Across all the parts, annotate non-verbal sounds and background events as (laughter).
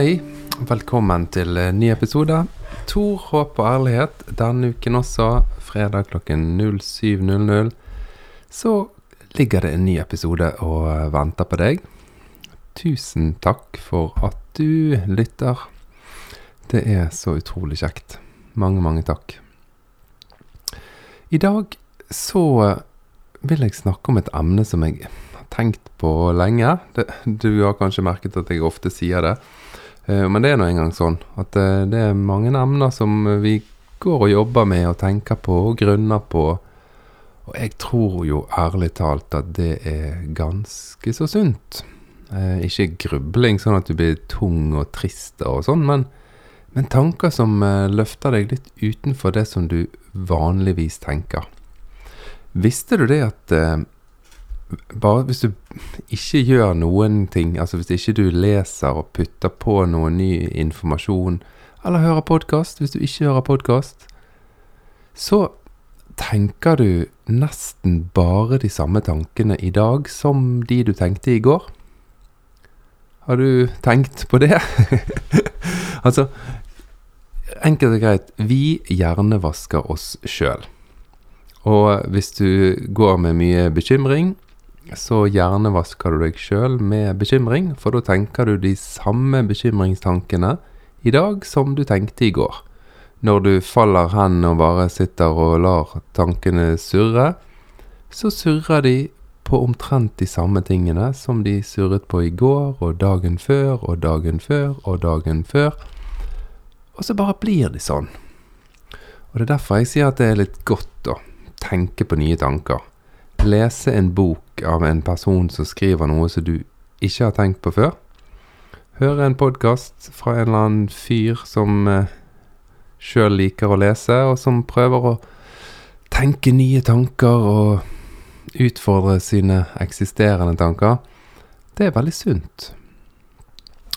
Hei, velkommen til en ny episode. Tor, håp og ærlighet. Denne uken også, fredag klokken 07.00, så ligger det en ny episode og venter på deg. Tusen takk for at du lytter. Det er så utrolig kjekt. Mange, mange takk. I dag så vil jeg snakke om et emne som jeg har tenkt på lenge. Du har kanskje merket at jeg ofte sier det. Eh, men det er nå engang sånn at eh, det er mange emner som vi går og jobber med og tenker på og grunner på. Og jeg tror jo ærlig talt at det er ganske så sunt. Eh, ikke grubling sånn at du blir tung og trist og sånn, men, men tanker som løfter deg litt utenfor det som du vanligvis tenker. Visste du det at bare hvis du ikke gjør noen ting, altså hvis ikke du leser og putter på noe ny informasjon, eller hører podkast, hvis du ikke hører podkast, så tenker du nesten bare de samme tankene i dag som de du tenkte i går. Har du tenkt på det? (laughs) altså, enkelt og greit, vi hjernevasker oss sjøl. Og hvis du går med mye bekymring, så hjernevasker du deg sjøl med bekymring, for da tenker du de samme bekymringstankene i dag som du tenkte i går. Når du faller hen og bare sitter og lar tankene surre, så surrer de på omtrent de samme tingene som de surret på i går og dagen før og dagen før og dagen før. Og så bare blir de sånn. Og det er derfor jeg sier at det er litt godt å tenke på nye tanker lese en bok av en person som skriver noe som du ikke har tenkt på før. Høre en podkast fra en eller annen fyr som eh, sjøl liker å lese, og som prøver å tenke nye tanker og utfordre sine eksisterende tanker. Det er veldig sunt.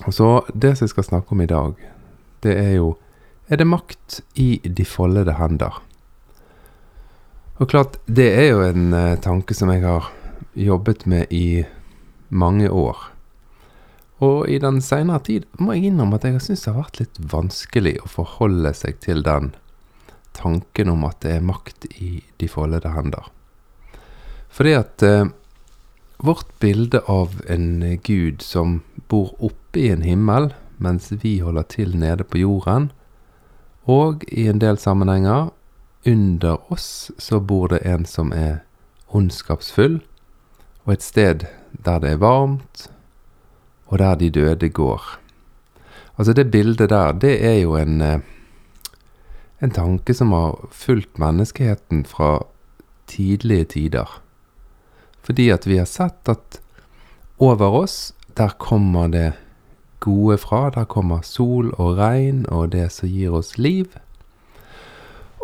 Og så det som jeg skal snakke om i dag, det er jo Er det makt i de foldede hender? Og klart, det er jo en uh, tanke som jeg har jobbet med i mange år. Og i den seinere tid må jeg innrømme at jeg har syntes det har vært litt vanskelig å forholde seg til den tanken om at det er makt i de foldede hender. Fordi at uh, vårt bilde av en gud som bor oppe i en himmel, mens vi holder til nede på jorden, og i en del sammenhenger under oss så bor det en som er ondskapsfull, og et sted der det er varmt, og der de døde går. Altså, det bildet der, det er jo en eh, en tanke som har fulgt menneskeheten fra tidlige tider. Fordi at vi har sett at over oss, der kommer det gode fra. Der kommer sol og regn og det som gir oss liv.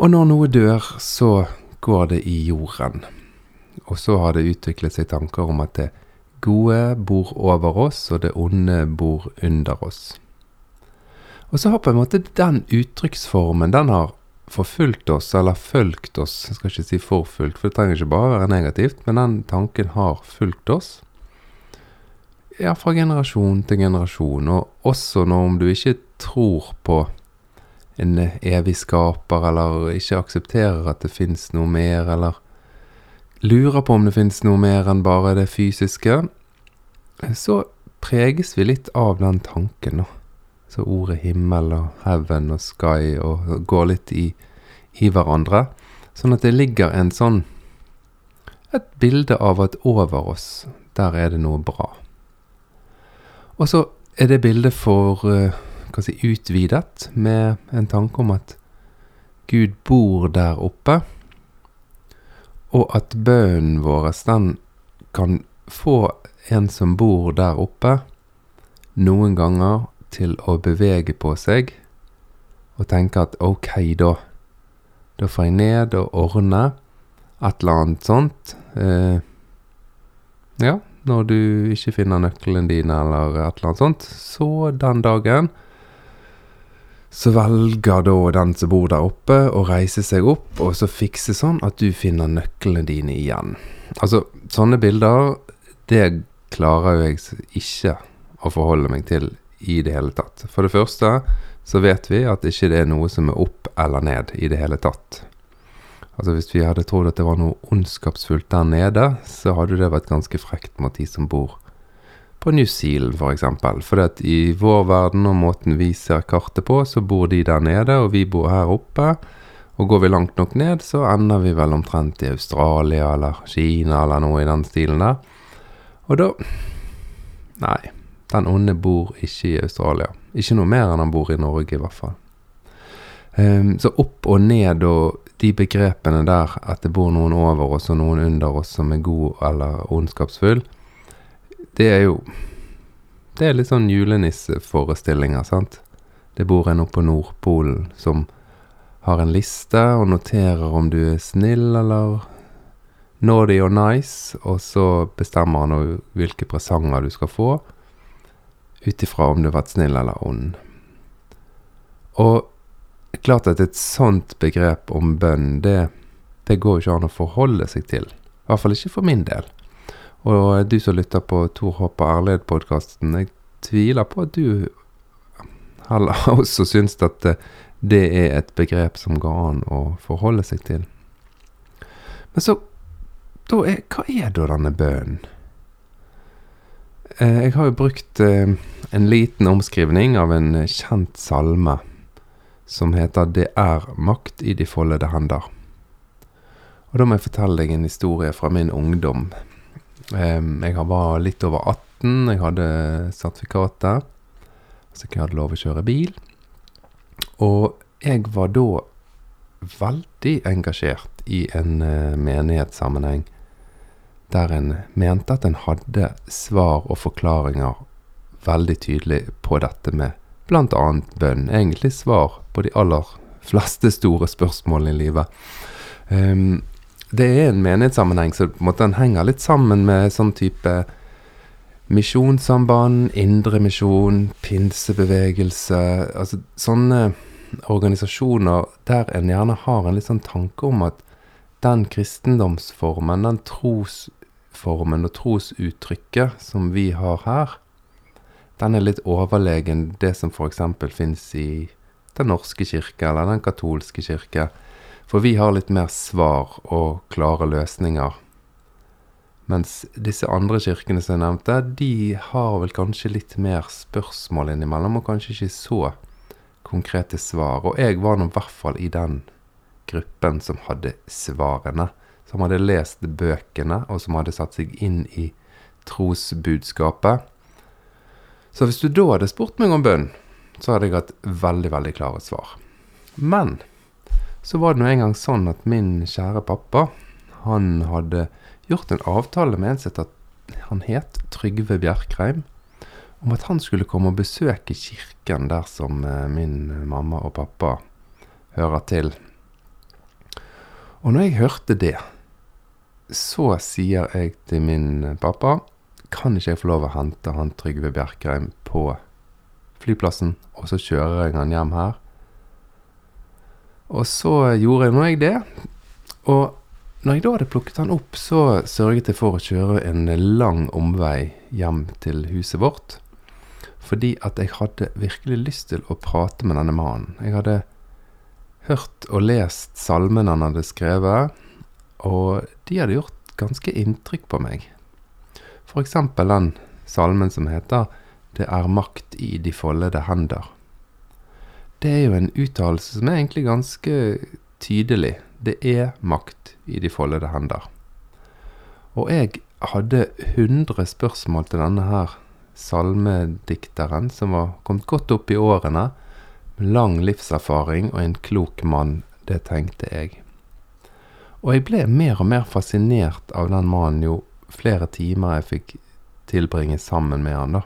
Og når noe dør, så går det i jorden. Og så har det utviklet seg tanker om at det gode bor over oss, og det onde bor under oss. Og så har på en måte den uttrykksformen, den har forfulgt oss, eller fulgt oss. Jeg skal ikke si forfulgt, for det trenger ikke bare være negativt, men den tanken har fulgt oss. Ja, fra generasjon til generasjon, og også når om du ikke tror på en evig skaper, eller ikke aksepterer at det fins noe mer, eller lurer på om det fins noe mer enn bare det fysiske, så preges vi litt av den tanken, da. Så ordet himmel og heaven og sky og går litt i, i hverandre. Sånn at det ligger en sånn Et bilde av at over oss, der er det noe bra. Og så er det bildet for kan si, utvidet med en tanke om at Gud bor der oppe, og at bønnen vår den kan få en som bor der oppe, noen ganger til å bevege på seg og tenke at ok, da. Da får jeg ned og ordne et eller annet sånt. Eh, ja, når du ikke finner nøkkelen din eller et eller annet sånt, så den dagen så velger da den som bor der oppe, å reise seg opp og så fikse sånn at du finner nøklene dine igjen. Altså, sånne bilder, det klarer jo jeg ikke å forholde meg til i det hele tatt. For det første så vet vi at ikke det er noe som er opp eller ned i det hele tatt. Altså Hvis vi hadde trodd at det var noe ondskapsfullt der nede, så hadde det vært ganske frekt mot de som bor på New Zealand, f.eks. For, eksempel. for at i vår verden og måten vi ser kartet på, så bor de der nede, og vi bor her oppe. Og går vi langt nok ned, så ender vi vel omtrent i Australia eller Kina eller noe i den stilen der. Og da Nei, den onde bor ikke i Australia. Ikke noe mer enn han bor i Norge, i hvert fall. Um, så opp og ned og de begrepene der, at det bor noen over oss og noen under oss som er god eller ondskapsfull, det er jo Det er litt sånn julenisseforestillinger, sant? Det bor en oppe på Nordpolen som har en liste og noterer om du er snill eller naughty or nice, og så bestemmer han hvilke presanger du skal få, ut ifra om du har vært snill eller ond. Og klart at et sånt begrep om bønn, det, det går ikke an å forholde seg til. I hvert fall ikke for min del. Og du som lytter på Tor Håp og Ærlighet-podkasten, jeg tviler på at du heller (laughs) også syns at det er et begrep som går an å forholde seg til. Men så er, Hva er da denne bønnen? Eh, jeg har jo brukt eh, en liten omskrivning av en kjent salme som heter 'Det er makt i de foldede hender'. Og da må jeg fortelle deg en historie fra min ungdom. Jeg var litt over 18, jeg hadde sertifikatet, så jeg hadde lov å kjøre bil. Og jeg var da veldig engasjert i en uh, menighetssammenheng der en mente at en hadde svar og forklaringer veldig tydelig på dette med bl.a. bønn. Egentlig svar på de aller fleste store spørsmålene i livet. Um, det er en menighetssammenheng, så på en måte den henger litt sammen med sånn type misjonssamband, indremisjon, pinsebevegelse Altså sånne organisasjoner der en gjerne har en litt sånn tanke om at den kristendomsformen, den trosformen og trosuttrykket som vi har her, den er litt overlegen det som f.eks. finnes i Den norske kirke eller Den katolske kirke for vi har litt mer svar og klare løsninger. Mens disse andre kirkene som jeg nevnte, de har vel kanskje litt mer spørsmål innimellom, og kanskje ikke så konkrete svar. Og jeg var nå i hvert fall i den gruppen som hadde svarene. Som hadde lest bøkene, og som hadde satt seg inn i trosbudskapet. Så hvis du da hadde spurt meg om bønn, så hadde jeg hatt veldig, veldig klare svar. Men så var det nå en gang sånn at min kjære pappa, han hadde gjort en avtale med en som han het Trygve Bjerkreim, om at han skulle komme og besøke kirken der som eh, min mamma og pappa hører til. Og når jeg hørte det, så sier jeg til min pappa kan ikke jeg få lov å hente han Trygve Bjerkreim på flyplassen, og så kjører jeg han hjem her? Og så gjorde jeg nå jeg det. Og når jeg da hadde plukket han opp, så sørget jeg for å kjøre en lang omvei hjem til huset vårt. Fordi at jeg hadde virkelig lyst til å prate med denne mannen. Jeg hadde hørt og lest salmene han hadde skrevet, og de hadde gjort ganske inntrykk på meg. For eksempel den salmen som heter 'Det er makt i de foldede hender' det er jo en uttalelse som er egentlig ganske tydelig. Det er makt i de foldede hender. Og jeg hadde 100 spørsmål til denne her salmedikteren, som var kommet godt opp i årene, med lang livserfaring og en klok mann. Det tenkte jeg. Og jeg ble mer og mer fascinert av den mannen jo flere timer jeg fikk tilbringe sammen med han, da.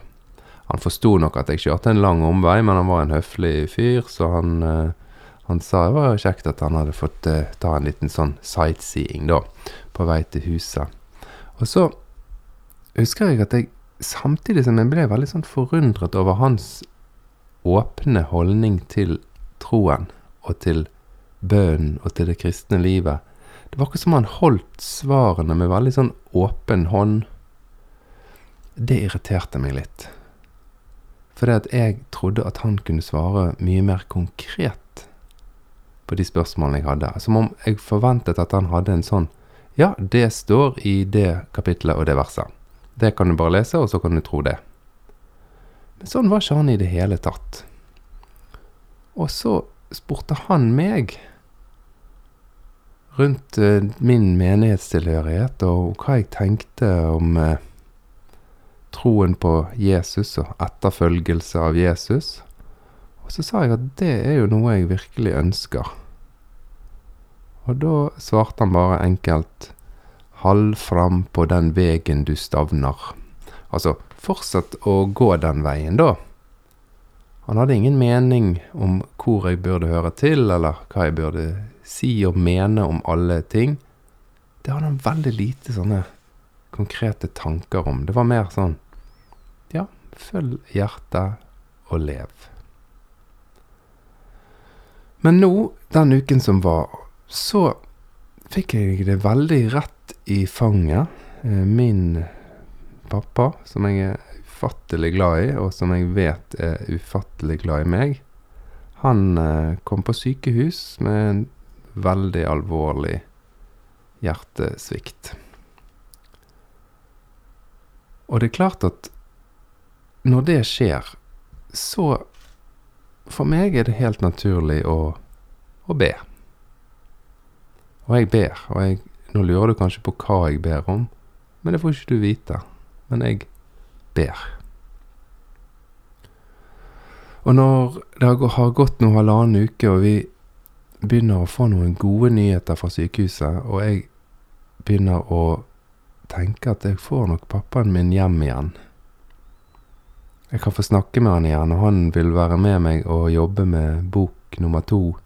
Han forsto nok at jeg kjørte en lang omvei, men han var en høflig fyr, så han, uh, han sa det var kjekt at han hadde fått uh, ta en liten sånn sightseeing, da, på vei til huset. Og så husker jeg at jeg, samtidig som jeg ble veldig sånn forundret over hans åpne holdning til troen, og til bønnen, og til det kristne livet, det var ikke som han holdt svarene med veldig sånn åpen hånd. Det irriterte meg litt. Fordi at jeg trodde at han kunne svare mye mer konkret på de spørsmålene jeg hadde. Som om jeg forventet at han hadde en sånn Ja, det står i det kapitlet og det verset. Det kan du bare lese, og så kan du tro det. Men sånn var ikke han i det hele tatt. Og så spurte han meg rundt eh, min menighetstilhørighet og hva jeg tenkte om eh, troen på Jesus og etterfølgelse av Jesus. Og så sa jeg at det er jo noe jeg virkelig ønsker. Og da svarte han bare enkelt Hall fram på den vegen du stavner. Altså, fortsett å gå den veien, da. Han hadde ingen mening om hvor jeg burde høre til, eller hva jeg burde si og mene om alle ting. Det hadde han veldig lite sånne konkrete tanker om. Det var mer sånn følg hjertet og lev. Men nå, den uken som var, så fikk jeg det veldig rett i fanget. Eh, min pappa, som jeg er ufattelig glad i, og som jeg vet er ufattelig glad i meg, han eh, kom på sykehus med en veldig alvorlig hjertesvikt. Og det er klart at når det skjer, så For meg er det helt naturlig å, å be. Og jeg ber, og jeg, nå lurer du kanskje på hva jeg ber om, men det får ikke du vite. Men jeg ber. Og når det har gått noe halvannen uke, og vi begynner å få noen gode nyheter fra sykehuset, og jeg begynner å tenke at jeg får nok pappaen min hjem igjen. Jeg kan få snakke med han igjen, og han vil være med meg og jobbe med bok nummer to.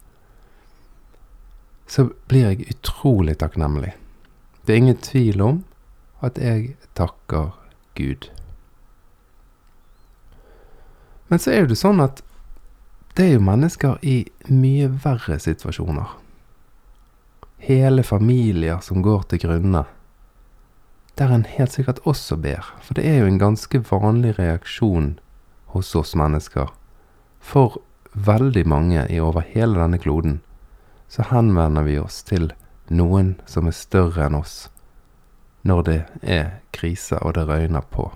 Så blir jeg utrolig takknemlig. Det er ingen tvil om at jeg takker Gud. Men så er det sånn at det er jo mennesker i mye verre situasjoner. Hele familier som går til grunne. Der en helt sikkert også ber, for det er jo en ganske vanlig reaksjon hos oss mennesker. For veldig mange i over hele denne kloden så henvender vi oss til noen som er større enn oss, når det er krise og det røyner på.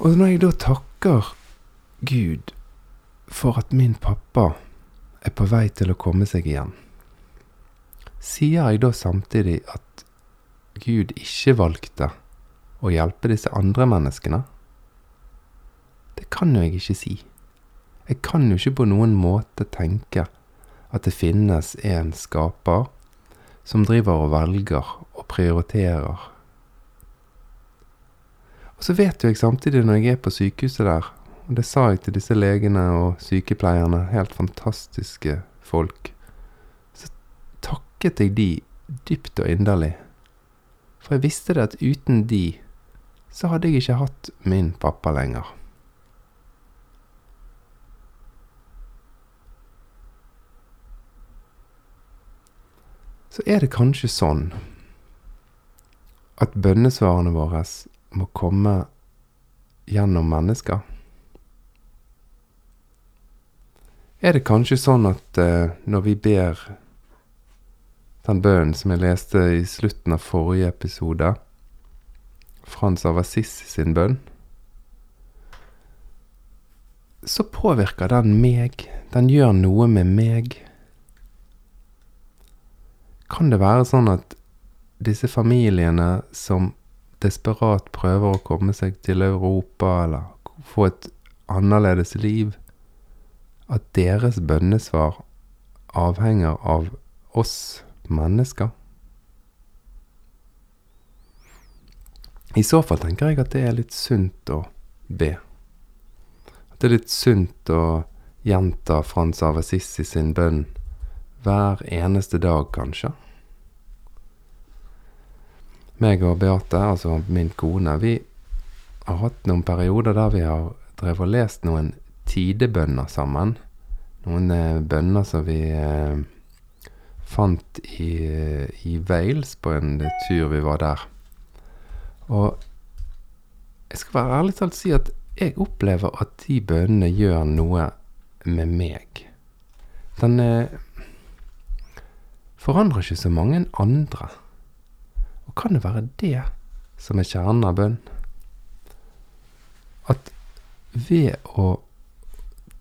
Og når jeg da takker Gud for at min pappa er på vei til å komme seg igjen, sier jeg da samtidig at Gud ikke valgte å hjelpe disse andre menneskene? Det kan jo jeg ikke si. Jeg kan jo ikke på noen måte tenke at det finnes en skaper som driver og velger og prioriterer og så vet jo jeg samtidig, når jeg er på sykehuset der, og det sa jeg til disse legene og sykepleierne, helt fantastiske folk, takket jeg de dypt og inderlig. For jeg visste det at uten de, så hadde jeg ikke hatt min pappa lenger. Så er det kanskje sånn at bønnesvarene våre må komme gjennom mennesker? Er det kanskje sånn at eh, når vi ber den bønnen som jeg leste i slutten av forrige episode, Frans av Assisi sin bønn, så påvirker den meg, den gjør noe med meg. Kan det være sånn at disse familiene som desperat prøver å komme seg til Europa eller få et annerledes liv, at deres bønnesvar avhenger av oss mennesker? I så fall tenker jeg at det er litt sunt å be. At det er litt sunt å gjenta Frans av Assisi sin bønn hver eneste dag, kanskje meg og Beate, altså min kone, vi har hatt noen perioder der vi har drevet og lest noen tidebønner sammen. Noen eh, bønner som vi eh, fant i, i, Wales på en tur vi var der. Og jeg skal være ærlig talt si at jeg opplever at de bønnene gjør noe med meg. Den eh, forandrer ikke så mange andre. Og kan det være det som er kjernen av bønn? At ved å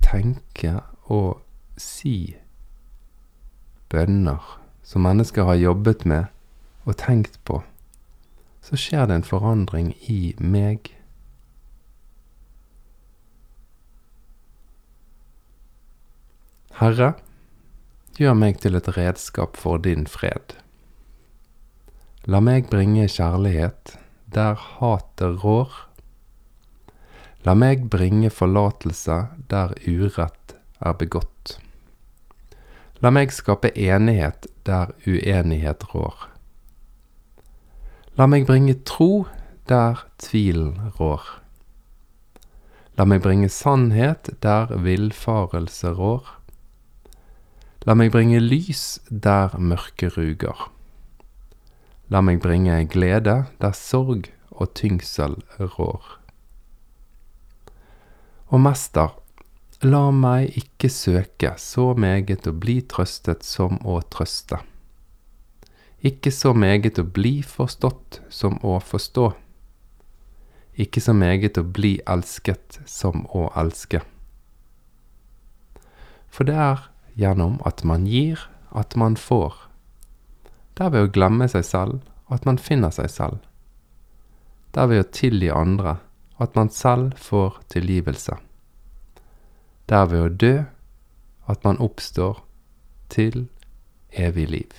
tenke og si bønner som mennesker har jobbet med og tenkt på, så skjer det en forandring i meg. Herre, gjør meg til et redskap for din fred. La meg bringe kjærlighet der hatet rår. La meg bringe forlatelse der urett er begått. La meg skape enighet der uenighet rår. La meg bringe tro der tvilen rår. La meg bringe sannhet der villfarelse rår. La meg bringe lys der mørket ruger. La meg bringe glede der sorg og tyngsel rår. Og mester, La meg ikke søke så meget å bli trøstet som å trøste. Ikke så meget å bli forstått som å forstå. Ikke så meget å bli elsket som å elske. For det er gjennom at man gir, at man får. Det er ved å glemme seg selv at man finner seg selv. Det er ved å tilgi andre at man selv får tilgivelse. Det er ved å dø at man oppstår til evig liv.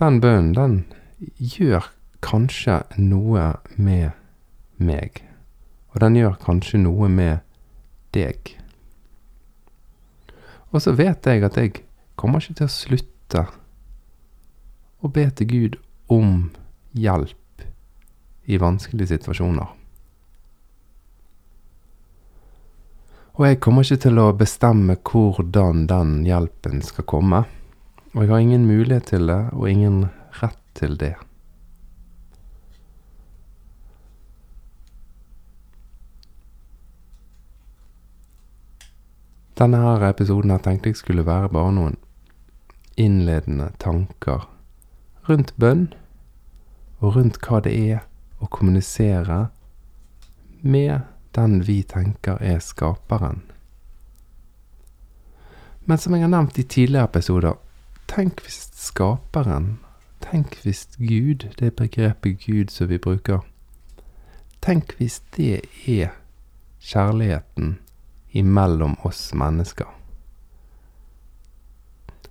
Den bønnen, den gjør kanskje noe med meg, og den gjør kanskje noe med deg. Og så vet jeg at jeg kommer ikke til å slutte å be til Gud om hjelp i vanskelige situasjoner. Og jeg kommer ikke til å bestemme hvordan den hjelpen skal komme. Og jeg har ingen mulighet til det, og ingen rett til det. Denne her episoden jeg tenkte jeg skulle være bare noen innledende tanker rundt bønn, og rundt hva det er å kommunisere med den vi tenker er skaperen. Men som jeg har nevnt i tidligere episoder, tenk hvis skaperen, tenk hvis Gud, det begrepet Gud som vi bruker, tenk hvis det er kjærligheten imellom oss mennesker.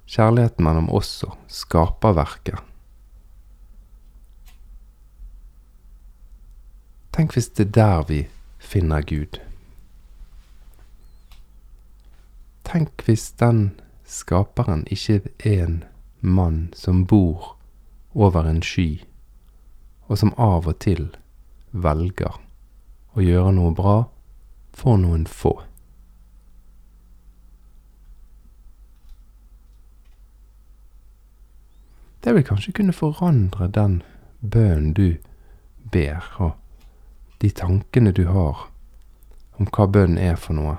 Kjærligheten mellom oss og skaperverket. Tenk hvis det er der vi finner Gud. Tenk hvis den skaperen ikke er en mann som bor over en sky, og som av og til velger å gjøre noe bra for noen få. Det vil kanskje kunne forandre den bønnen du ber, og de tankene du har om hva bønn er for noe.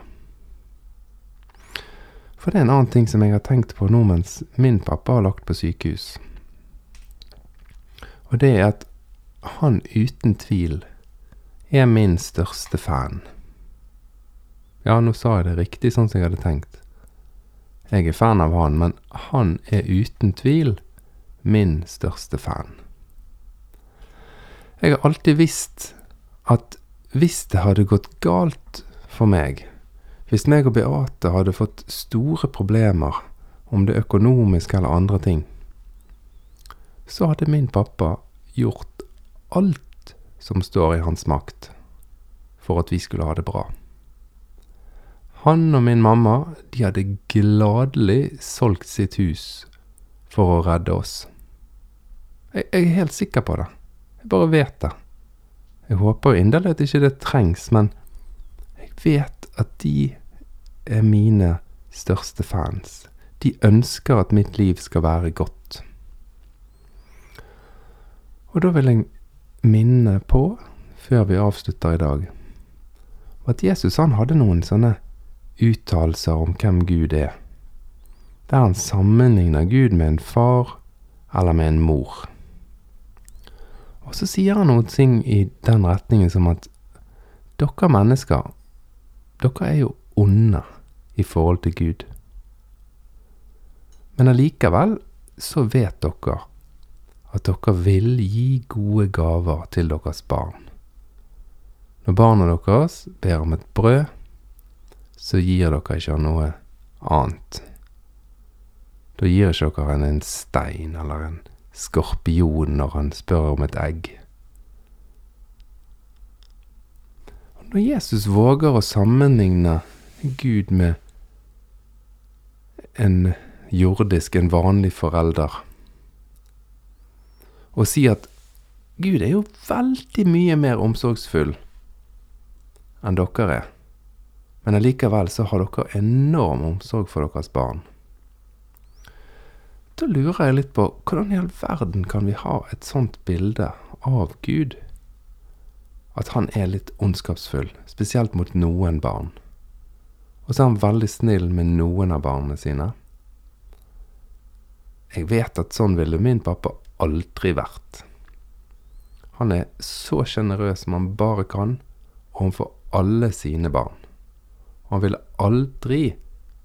For det er en annen ting som jeg har tenkt på nå mens min pappa har lagt på sykehus. Og det er at han uten tvil er min største fan. Ja, nå sa jeg det riktig sånn som jeg hadde tenkt. Jeg er fan av han, men han er uten tvil min største fan. Jeg har alltid visst at hvis det hadde gått galt for meg, hvis meg og Beate hadde fått store problemer, om det økonomiske eller andre ting, så hadde min pappa gjort alt som står i hans makt for at vi skulle ha det bra. Han og min mamma, de hadde gladelig solgt sitt hus for å redde oss. Jeg, jeg er helt sikker på det. Jeg bare vet det. Jeg håper inderlig at ikke det trengs, men jeg vet at de er mine største fans. De ønsker at mitt liv skal være godt. Og da vil jeg minne på, før vi avslutter i dag, at Jesus han hadde noen sånne uttalelser om hvem Gud er, der han sammenligner Gud med en far eller med en mor. Og så sier han noen ting i den retningen som at dere mennesker, dere er jo onde i forhold til Gud. Men allikevel så vet dere at dere vil gi gode gaver til deres barn. Når barna deres ber om et brød, så gir dere ikke noe annet. Da gir ikke dere en, stein eller en skorpion når han spør om et egg. Når Jesus våger å sammenligne Gud med en jordisk, en vanlig forelder, og si at Gud er jo veldig mye mer omsorgsfull enn dere er, men allikevel så har dere enorm omsorg for deres barn. Da lurer jeg litt på hvordan i all verden kan vi ha et sånt bilde av Gud? At han er litt ondskapsfull, spesielt mot noen barn. Og så er han veldig snill med noen av barna sine. Jeg vet at sånn ville min pappa aldri vært. Han er så sjenerøs som han bare kan overfor alle sine barn. Og han ville aldri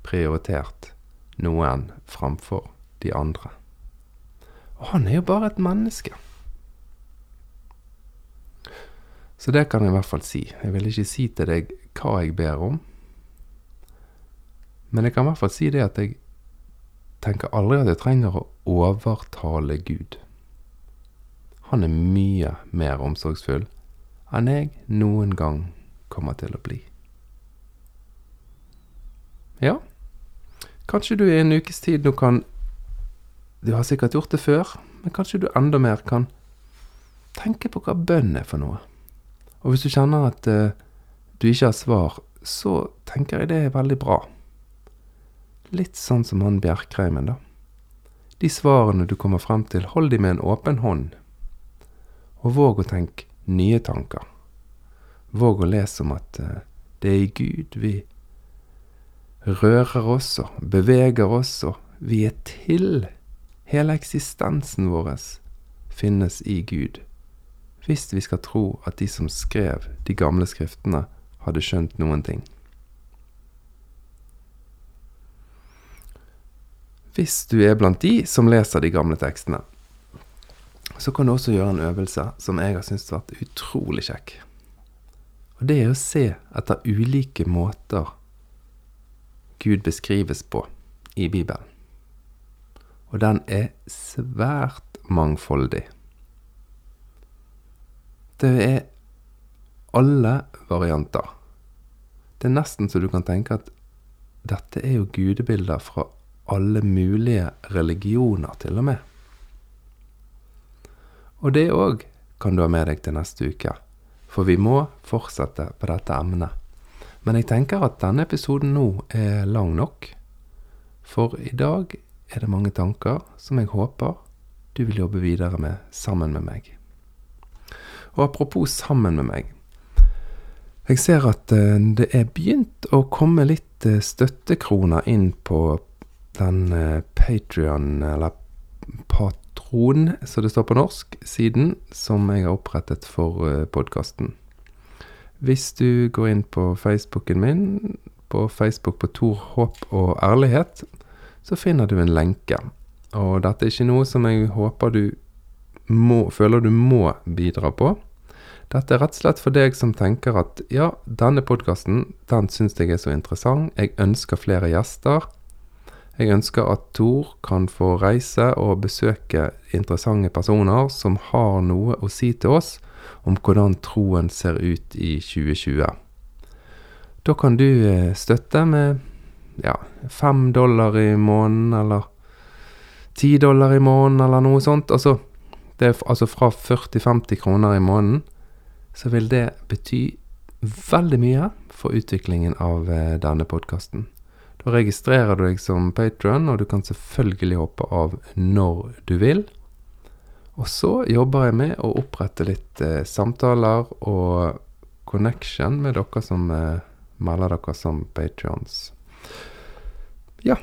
prioritert noen framfor de andre. Og han er jo bare et menneske. Så det kan jeg i hvert fall si. Jeg vil ikke si til deg hva jeg ber om. Men jeg kan i hvert fall si det at jeg tenker aldri at jeg trenger å overtale Gud. Han er mye mer omsorgsfull enn jeg noen gang kommer til å bli. Ja, kanskje du i en ukes tid nå kan Du har sikkert gjort det før, men kanskje du enda mer kan tenke på hva bønn er for noe. Og hvis du kjenner at uh, du ikke har svar, så tenker jeg det er veldig bra. Litt sånn som han Bjerkreimen, da. De svarene du kommer frem til, hold de med en åpen hånd. Og våg å tenke nye tanker. Våg å lese om at uh, det er i Gud vi rører oss og beveger oss, og vi er til. Hele eksistensen vår finnes i Gud. Hvis vi skal tro at de som skrev de gamle skriftene, hadde skjønt noen ting. Hvis du er blant de som leser de gamle tekstene, så kan du også gjøre en øvelse som jeg har syntes har vært utrolig kjekk. Og det er å se etter ulike måter Gud beskrives på i Bibelen. Og den er svært mangfoldig. Det er alle varianter. Det er nesten så du kan tenke at dette er jo gudebilder fra alle mulige religioner, til og med. Og det òg kan du ha med deg til neste uke, for vi må fortsette på dette emnet. Men jeg tenker at denne episoden nå er lang nok, for i dag er det mange tanker som jeg håper du vil jobbe videre med sammen med meg. Og apropos sammen med meg. Jeg ser at eh, det er begynt å komme litt eh, støttekroner inn på den eh, Patrion, eller Patron, som det står på norsk, siden som jeg har opprettet for podkasten. Hvis du går inn på Facebooken min, på Facebook på Tor håp og ærlighet, så finner du en lenke. Og dette er ikke noe som jeg håper du må, føler du må bidra på. Dette er rett og slett for deg som tenker at ja, denne podkasten, den syns jeg er så interessant, jeg ønsker flere gjester. Jeg ønsker at Tor kan få reise og besøke interessante personer som har noe å si til oss om hvordan troen ser ut i 2020. Da kan du eh, støtte med ja, fem dollar i måneden, eller ti dollar i måneden, eller noe sånt. Altså, det er altså fra 40-50 kroner i måneden, så vil det bety veldig mye for utviklingen av eh, denne podkasten. Da registrerer du deg som patron, og du kan selvfølgelig hoppe av når du vil. Og så jobber jeg med å opprette litt eh, samtaler og connection med dere som eh, melder dere som patrions. Ja.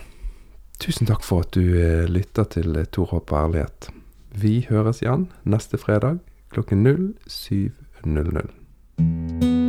Tusen takk for at du eh, lytter til eh, Tor Håp og ærlighet. Vi høres igjen neste fredag klokken 07.00.